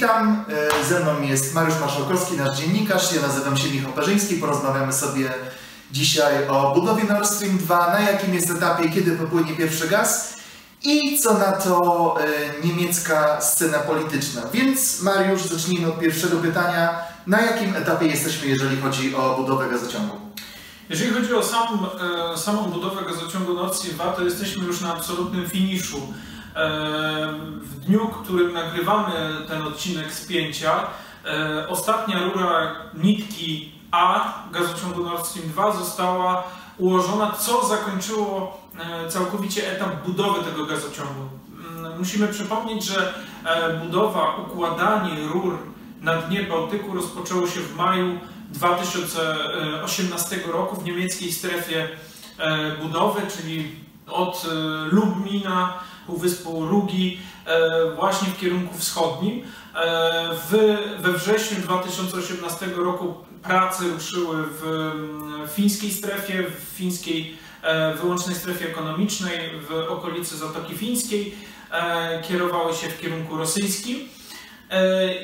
Witam, e, ze mną jest Mariusz Marszałkowski, nasz dziennikarz. Ja nazywam się Michał Parzyński. Porozmawiamy sobie dzisiaj o budowie Nord Stream 2, na jakim jest etapie, kiedy popłynie pierwszy gaz i co na to e, niemiecka scena polityczna. Więc Mariusz, zacznijmy od pierwszego pytania. Na jakim etapie jesteśmy, jeżeli chodzi o budowę gazociągu? Jeżeli chodzi o sam, e, samą budowę gazociągu Nord Stream 2, to jesteśmy już na absolutnym finiszu. E, w dniu, którym nagrywamy ten odcinek spięcia, e, ostatnia rura nitki A gazociągu Nord Stream 2 została ułożona, co zakończyło e, całkowicie etap budowy tego gazociągu. Mm, musimy przypomnieć, że budowa, układanie rur na dnie Bałtyku rozpoczęło się w maju 2018 roku w niemieckiej strefie budowy, czyli od Lubmina Półwyspu Rugi e, właśnie w kierunku wschodnim. E, w, we wrześniu 2018 roku prace ruszyły w fińskiej strefie, w fińskiej e, wyłącznej strefie ekonomicznej w okolicy Zatoki Fińskiej. Kierowały się w kierunku rosyjskim.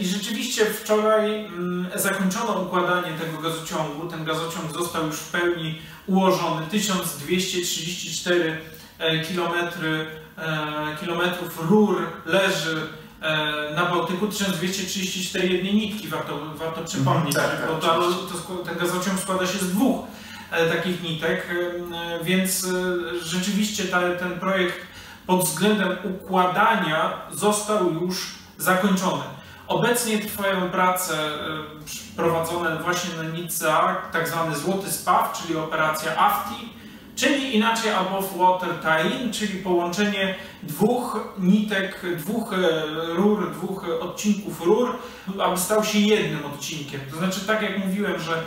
I rzeczywiście wczoraj zakończono układanie tego gazociągu. Ten gazociąg został już w pełni ułożony. 1234 kilometry kilometrów rur leży e, na Bałtyku 1234 jednej nitki, warto, warto przypomnieć, mm, tak, tak, bo to, to, ten gazociąg składa się z dwóch e, takich nitek, więc rzeczywiście ta, ten projekt pod względem układania został już zakończony. Obecnie trwają prace prowadzone właśnie na nitce tak zwany złoty spaw, czyli operacja AFTI, Czyli inaczej above water tie-in, czyli połączenie dwóch nitek, dwóch e, rur, dwóch odcinków rur, aby stał się jednym odcinkiem. To znaczy, tak jak mówiłem, że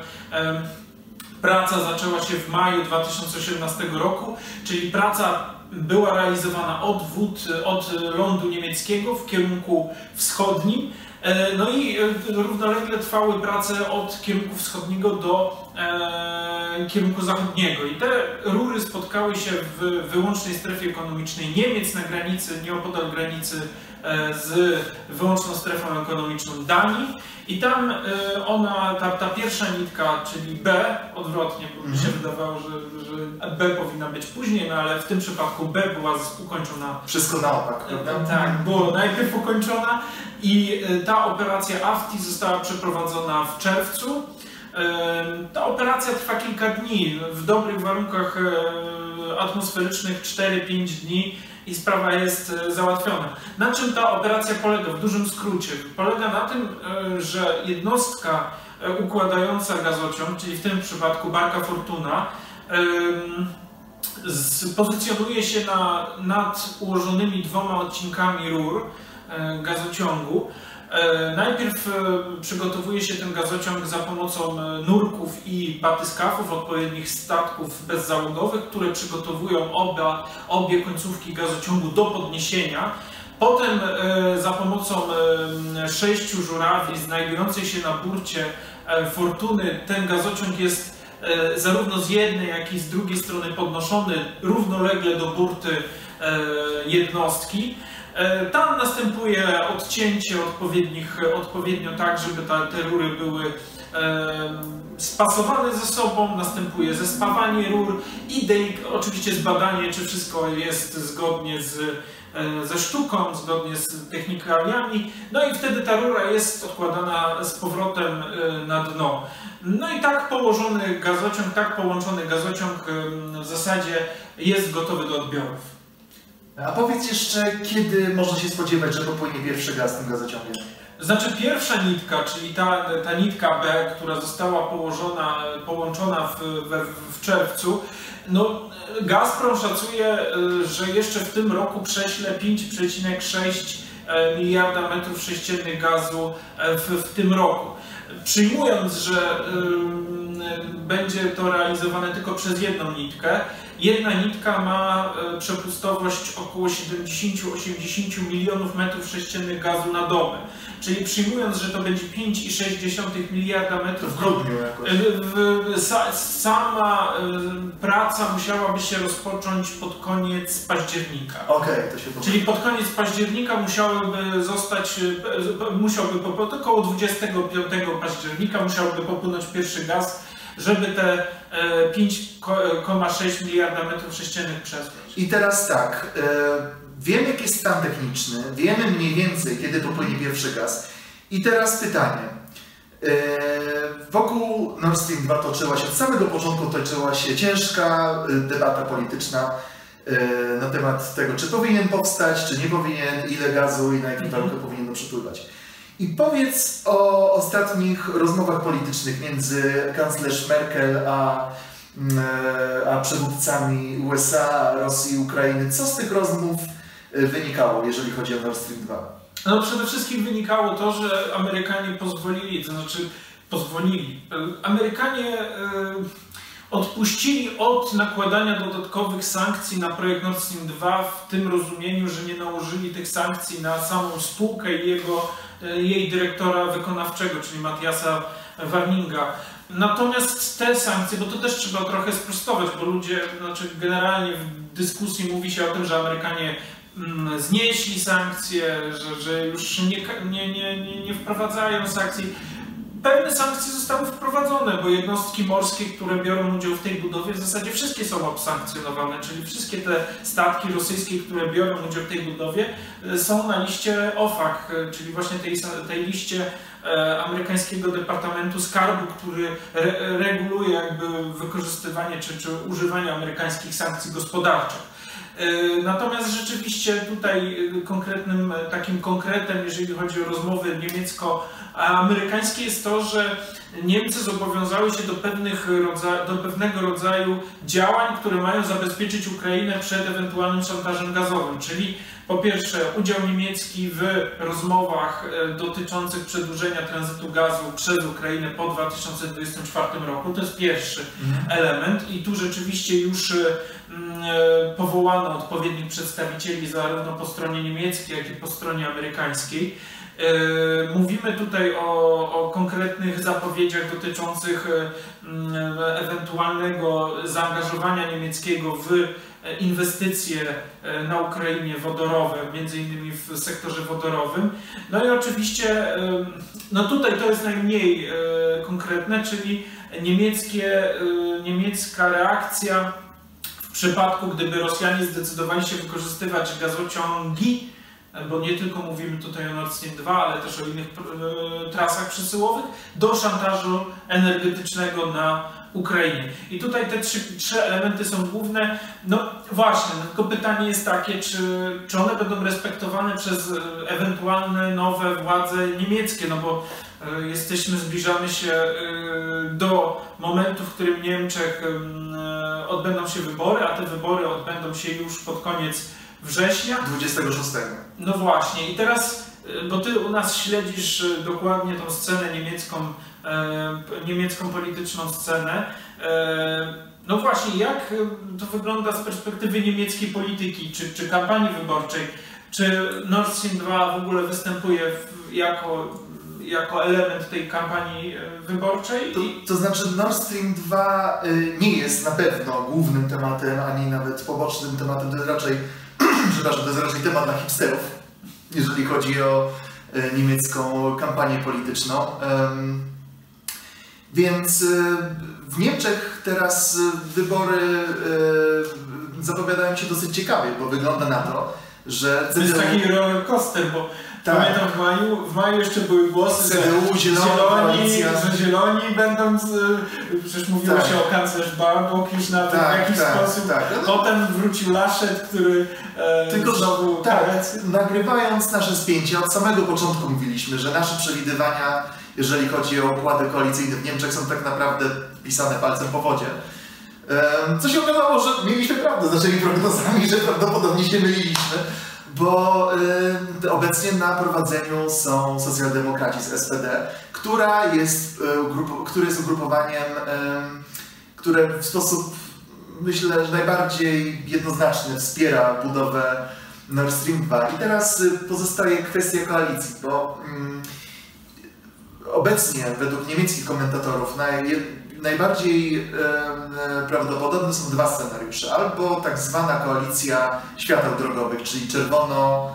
praca zaczęła się w maju 2018 roku, czyli praca była realizowana od wód, od lądu niemieckiego w kierunku wschodnim, no i e, równolegle trwały prace od kierunku wschodniego do e, kierunku zachodniego. I te rury spotkały się w wyłącznej strefie ekonomicznej Niemiec na granicy, nieopodal granicy E, z wyłączną strefą ekonomiczną Danii i tam e, ona, ta, ta pierwsza nitka, czyli B, odwrotnie, bo mi się mhm. wydawało, że, że B powinna być później, no ale w tym przypadku B była ukończona. Wszystko na opak, prawda? E, tak, było najpierw ukończona i ta operacja AFTI została przeprowadzona w czerwcu. Ta operacja trwa kilka dni, w dobrych warunkach atmosferycznych 4-5 dni i sprawa jest e, załatwiona. Na czym ta operacja polega w dużym skrócie? Polega na tym, e, że jednostka e, układająca gazociąg, czyli w tym przypadku Barka Fortuna, pozycjonuje się na, nad ułożonymi dwoma odcinkami rur gazociągu najpierw e, przygotowuje się ten gazociąg za pomocą e, nurków i batyskafów, odpowiednich statków bezzałogowych, które przygotowują obie końcówki gazociągu do podniesienia. Potem za pomocą sześciu żurawi znajdujących się na burcie Fortuny ten gazociąg jest zarówno z jednej, jak i z drugiej strony podnoszony równolegle do burty jednostki. E, tam następuje odcięcie odpowiednich, odpowiednio tak, żeby ta, te rury były e, spasowane ze sobą, następuje zespawanie rur i oczywiście zbadanie, czy wszystko jest zgodnie z, e, ze sztuką, zgodnie z technikaliami. No i wtedy ta rura jest odkładana z powrotem na dno. No i tak położony gazociąg, tak połączony gazociąg w zasadzie jest gotowy do odbiorów. A powiedz jeszcze, kiedy można się spodziewać, że popłynie pierwszy gaz tym gazociągiem? Znaczy pierwsza nitka, czyli ta, ta nitka B, która została położona, połączona w, w, w czerwcu, no, Gazprom szacuje, y, że jeszcze w tym roku prześle 5,6 e, miliarda metrów sześciennych gazu e, w, w tym roku. Przyjmując, że będzie to realizowane tylko przez jedną nitkę, Jedna nitka ma e, przepustowość około 70-80 milionów metrów sześciennych gazu na dobę. czyli przyjmując, że to będzie 5,6 miliarda metrów. W grudniu jakoś. Sa, sama y, praca musiałaby się rozpocząć pod koniec października. Okej, okay, to się podoba. Czyli pod koniec października musiałyby zostać, musiałby po, około 25 października musiałby popłynąć pierwszy gaz, żeby te 5,6 miliarda metrów sześciennych przesłać. I teraz tak, e, wiemy jaki jest stan techniczny, wiemy mniej więcej kiedy popłynie pierwszy gaz. I teraz pytanie. E, wokół Nord Stream 2 toczyła się, od samego początku toczyła się ciężka e, debata polityczna na temat tego, czy powinien powstać, czy nie powinien, ile gazu i na jakim mhm. warunkach powinien przepływać. I powiedz o ostatnich rozmowach politycznych między kanclerz Merkel a, mm, a przywódcami USA, Rosji i Ukrainy. Co z tych rozmów wynikało, jeżeli chodzi o Nord Stream 2? No przede wszystkim wynikało to, że Amerykanie pozwolili, to znaczy pozwolili. Amerykanie odpuścili od nakładania dodatkowych sankcji na projekt Nord Stream 2 w tym rozumieniu, że nie nałożyli tych sankcji na samą spółkę i jego, jej dyrektora wykonawczego, czyli Matiasa Warninga. Natomiast te sankcje, bo to też trzeba trochę sprostować, bo ludzie, znaczy generalnie w dyskusji mówi się o tym, że Amerykanie Mm, znieśli sankcje, że, że już nie, nie, nie, nie wprowadzają sankcji. Pewne sankcje zostały wprowadzone, bo jednostki morskie, które biorą udział w tej budowie, w zasadzie wszystkie są obsankcjonowane, czyli wszystkie te statki rosyjskie, które biorą udział w tej budowie, e, są na liście OFAC, e, czyli właśnie tej, tej liście e, amerykańskiego Departamentu Skarbu, który re, reguluje jakby wykorzystywanie czy, czy używanie amerykańskich sankcji gospodarczych. Natomiast rzeczywiście tutaj konkretnym takim konkretem, jeżeli chodzi o rozmowy niemiecko-amerykańskie jest to, że Niemcy zobowiązały się do, pewnych do pewnego rodzaju działań, które mają zabezpieczyć Ukrainę przed ewentualnym szantażem gazowym, czyli po pierwsze udział niemiecki w rozmowach dotyczących przedłużenia tranzytu gazu przez Ukrainę po 2024 roku. To jest pierwszy mhm. element i tu rzeczywiście już Mm, e, powołano odpowiednich przedstawicieli zarówno po stronie niemieckiej, jak i po stronie amerykańskiej. E, mówimy tutaj o, o, konkretnych zapowiedziach dotyczących mm, ewentualnego zaangażowania niemieckiego w inwestycje na Ukrainie wodorowe, między innymi w sektorze wodorowym. No i oczywiście, no tutaj to jest najmniej konkretne, czyli niemieckie, niemiecka reakcja w przypadku, gdyby Rosjanie zdecydowali się wykorzystywać gazociągi, bo nie tylko mówimy tutaj o Nord Stream 2, ale też o innych e, trasach przesyłowych, do szantażu energetycznego na Ukrainie. I tutaj te trzy, trzy elementy są główne. No właśnie, no tylko pytanie jest takie, czy, czy one będą respektowane przez e, ewentualne nowe władze niemieckie, no bo e, jesteśmy, zbliżamy się do momentu, w którym w Niemczech odbędą się wybory, a te wybory odbędą się już pod koniec września. 26. No właśnie, i teraz, y, bo ty u nas śledzisz y, dokładnie tą scenę niemiecką, e, niemiecką polityczną scenę. E, no właśnie, jak y, to wygląda z perspektywy niemieckiej polityki, czy, czy kampanii wyborczej? Czy Nord Stream 2 w ogóle występuje w, jako jako element tej kampanii e, wyborczej. To, to znaczy Nord Stream 2 y, nie jest na pewno głównym tematem, ani nawet pobocznym tematem, to jest raczej, przepraszam, to jest raczej temat dla hipsterów, jeżeli chodzi o y, niemiecką kampanię polityczną. Więc y, w Niemczech teraz wybory zapowiadają się dosyć ciekawie, bo wygląda na to, że... To jest taki roller coaster, bo tak. Pamiętam w maju, w maju jeszcze były głosy, CDU, że zieloni, że zieloni będą, z, przecież mówiło tak. się o kanclerz Baerbock już na tak, w jakiś tak, sposób. Tak. No, Potem wrócił Laschet, który e, Tylko, znowu... Tak, nagrywając nasze spięcie, od samego początku mówiliśmy, że nasze przewidywania, jeżeli chodzi o układy koalicyjne w Niemczech, są tak naprawdę pisane palcem po wodzie. Co się okazało, że mieliśmy prawdę z naszymi prognozami, że prawdopodobnie się myliliśmy bo y, obecnie na prowadzeniu są socjaldemokraci z SPD, która jest, y, grup, który jest ugrupowaniem, y, które w sposób myślę, że najbardziej jednoznaczny wspiera budowę Nord Stream 2. I teraz y, pozostaje kwestia koalicji, bo mm, obecnie według niemieckich komentatorów naj, najbardziej e, prawdopodobne są dwa scenariusze. Albo tak zwana koalicja świateł drogowych, czyli czerwono,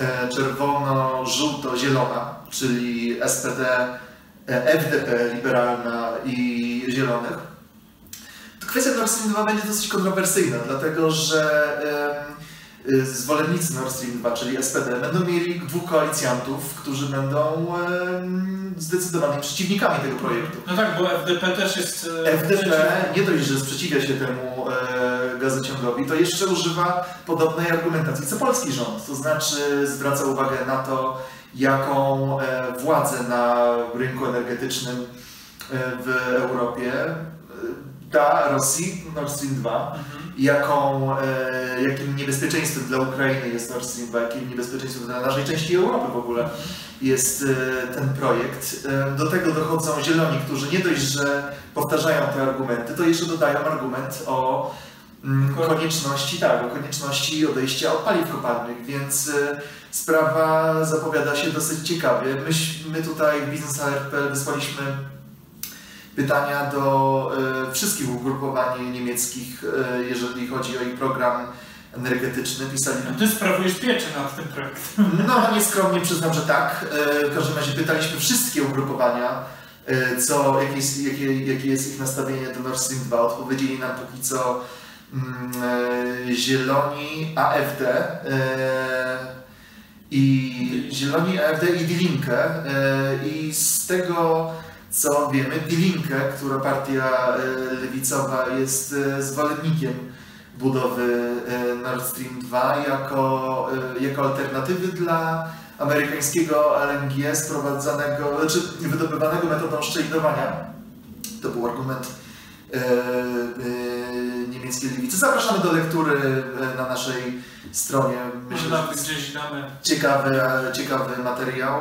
e, czerwono-żółto-zielona, czyli SPD, e, FDP, liberalna i zielonych. To kwestia 2 będzie dosyć kontrowersyjna, dlatego że zwolennicy Nord Stream 2, czyli SPD, będą mieli dwóch koalicjantów, którzy będą zdecydowanymi przeciwnikami tego projektu. No tak, bo FDP też jest... E, FDP nie dość, że sprzeciwia się temu e, gazociągowi, to jeszcze używa podobnej argumentacji co polski rząd. To znaczy zwraca uwagę na to, jaką e, władzę na rynku energetycznym w Europie da Rosji Nord Stream 2. Mhm jaką, e, jakim niebezpieczeństwem dla Ukrainy jest Nord Stream 2, jakim niebezpieczeństwem dla naszej części Europy w ogóle jest e, ten projekt. E, do tego dochodzą zieloni, którzy nie dość, że powtarzają te argumenty, to jeszcze dodają argument o mm, konieczności, tak, o konieczności odejścia od paliw kopalnych, więc sprawa zapowiada się dosyć ciekawie. My, my tutaj w Business ARP wysłaliśmy pytania do e, wszystkich ugrupowań niemieckich, e, jeżeli chodzi o ich program energetyczny. Pisali... A ty sprawujesz pieczę nad tym projektem. No, nieskromnie przyznam, że tak. E, w każdym razie pytaliśmy wszystkie ugrupowania, co, jakie, jest, jakie, jakie jest ich nastawienie do Nord Stream 2. Odpowiedzieli nam póki co mm, Zieloni, AfD i Zieloni, AfD i Die Linke. I z tego co wiemy, Bilinkę, która partia e, lewicowa jest e, zwolennikiem budowy e, Nord Stream 2 jako, jako alternatywy dla amerykańskiego LNG sprowadzanego, czy znaczy wydobywanego metodą szczelinowania. To był argument niemieckiej lewicy. Zapraszamy do lektury na naszej stronie. Myślę, że gdzieś damy. Ciekawy, ciekawy materiał.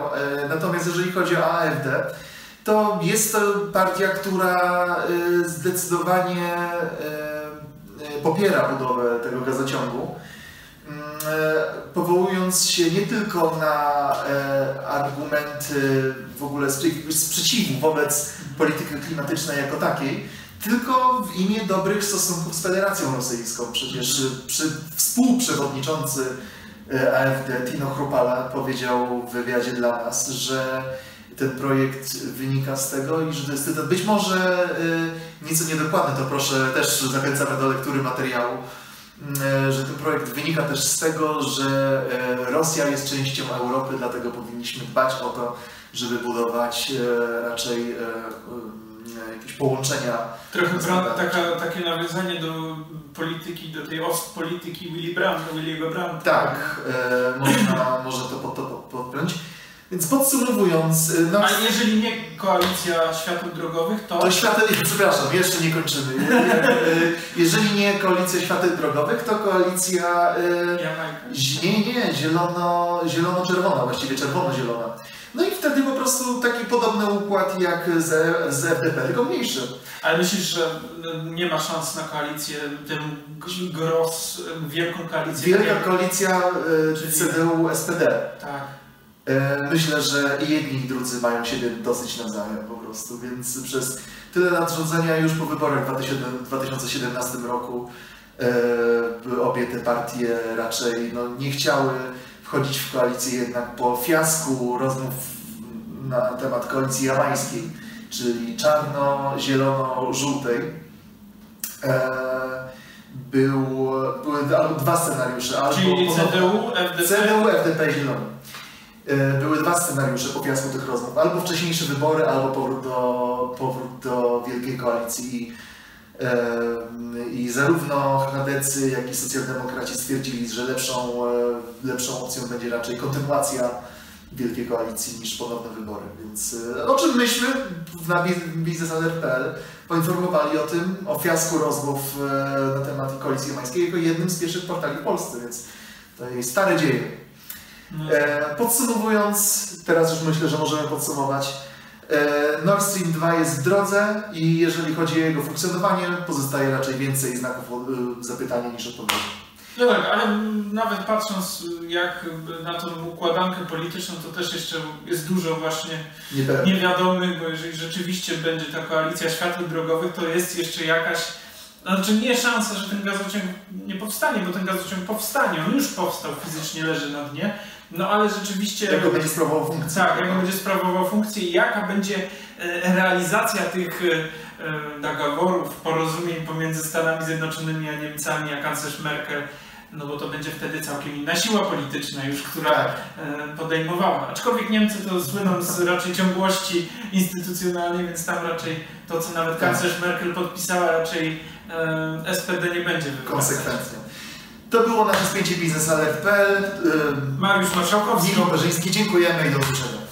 Natomiast jeżeli chodzi o AfD, to jest to partia, która y, zdecydowanie y, y, popiera budowę tego gazociągu, mm, powołując się nie tylko na argumenty w ogóle sprzeciwu wobec polityki klimatycznej jako takiej, tylko w imię dobrych stosunków z Federacją Rosyjską. Przecież przy, współprzewodniczący AfD Tino Chrupala powiedział w wywiadzie dla nas, że ten projekt wynika z tego i że to jest cytat. Być może y, nieco niedokładny, to proszę też zachęcamy do lektury materiału, y, że ten projekt wynika też z tego, że y, Rosja jest częścią Europy, dlatego powinniśmy dbać o to, żeby budować raczej jakieś połączenia. Trochę taka, takie nawiązanie do polityki, do tej Ostpolityki Willy Brandt, Willy'ego Brandt. Tak, można, można to pod to podpiąć. Więc podsumowując... Y, no, A jeżeli nie koalicja światów drogowych, to... To świateł... Przepraszam, jeszcze nie kończymy. Y, jeżeli nie koalicja świateł drogowych, to koalicja... Y, nie, nie, zielono, zielono-czerwona, właściwie czerwono-zielona. No i wtedy po prostu taki podobny układ jak z, z FDP, tylko mniejszy. Ale myślisz, że nie ma szans na koalicję, tę gros, wielką koalicję? Wielka koalicja y, CDU-SPD. Tak. E, myślę, że i jedni i drudzy mają siebie dosyć nawzajem po prostu, więc przez tyle lat rządzenia już po wyborach w 2017 roku e, obie te partie raczej no, nie chciały wchodzić w koalicję jednak po fiasku rozmów na temat koalicji jamańskiej, czyli czarno-zielono-żółtej. E, był, były dwa scenariusze. Czyli CDU, FDP? CDU, FDP, Zielony. E, były dwa scenariusze po fiasku tych rozmów. Albo wcześniejsze wybory, albo powrót do, powrót do Wielkiej Koalicji. I zarówno Hadecy, jak i socjaldemokraci stwierdzili, że lepszą, e, lepszą opcją będzie raczej kontynuacja Wielkiej Koalicji niż ponowne wybory. Więc e, o czym myśmy na biznesalert.pl poinformowali o tym, o fiasku rozmów na temat koalicji jamańskiej jako jednym z pierwszych portali w Polsce, więc to jest stare dzieje. E, podsumowując, teraz już myślę, że możemy podsumować. E, Nord Stream 2 jest w drodze i jeżeli chodzi o jego funkcjonowanie, pozostaje raczej więcej znaków zapytania niż odpowiedzi. No tak, ale nawet patrząc jak na tą układankę polityczną, to też jeszcze jest dużo właśnie niewiadomych, bo jeżeli rzeczywiście będzie ta koalicja światów drogowych, to jest jeszcze jakaś znaczy nie szansa, że ten gazociąg nie powstanie, bo ten gazociąg powstanie, on już powstał, fizycznie leży na dnie, no ale rzeczywiście... Jak będzie sprawował funkcję. Tak, jak będzie sprawował funkcję i jaka będzie e, realizacja tych e, dogoworów, porozumień pomiędzy Stanami Zjednoczonymi a Niemcami, a kanclerz Merkel no bo to będzie wtedy całkiem inna siła polityczna już, która tak. e, podejmowała. Aczkolwiek Niemcy to słyną z raczej ciągłości instytucjonalnej, więc tam raczej to, co nawet tak. kanclerz Merkel podpisała, raczej SPD nie będzie wykonać. Konsekwencje. To było nasze spięcie biznes.pl. Mariusz Marszałkowski. Michał Berzyński. Dziękujemy i do usłyszenia.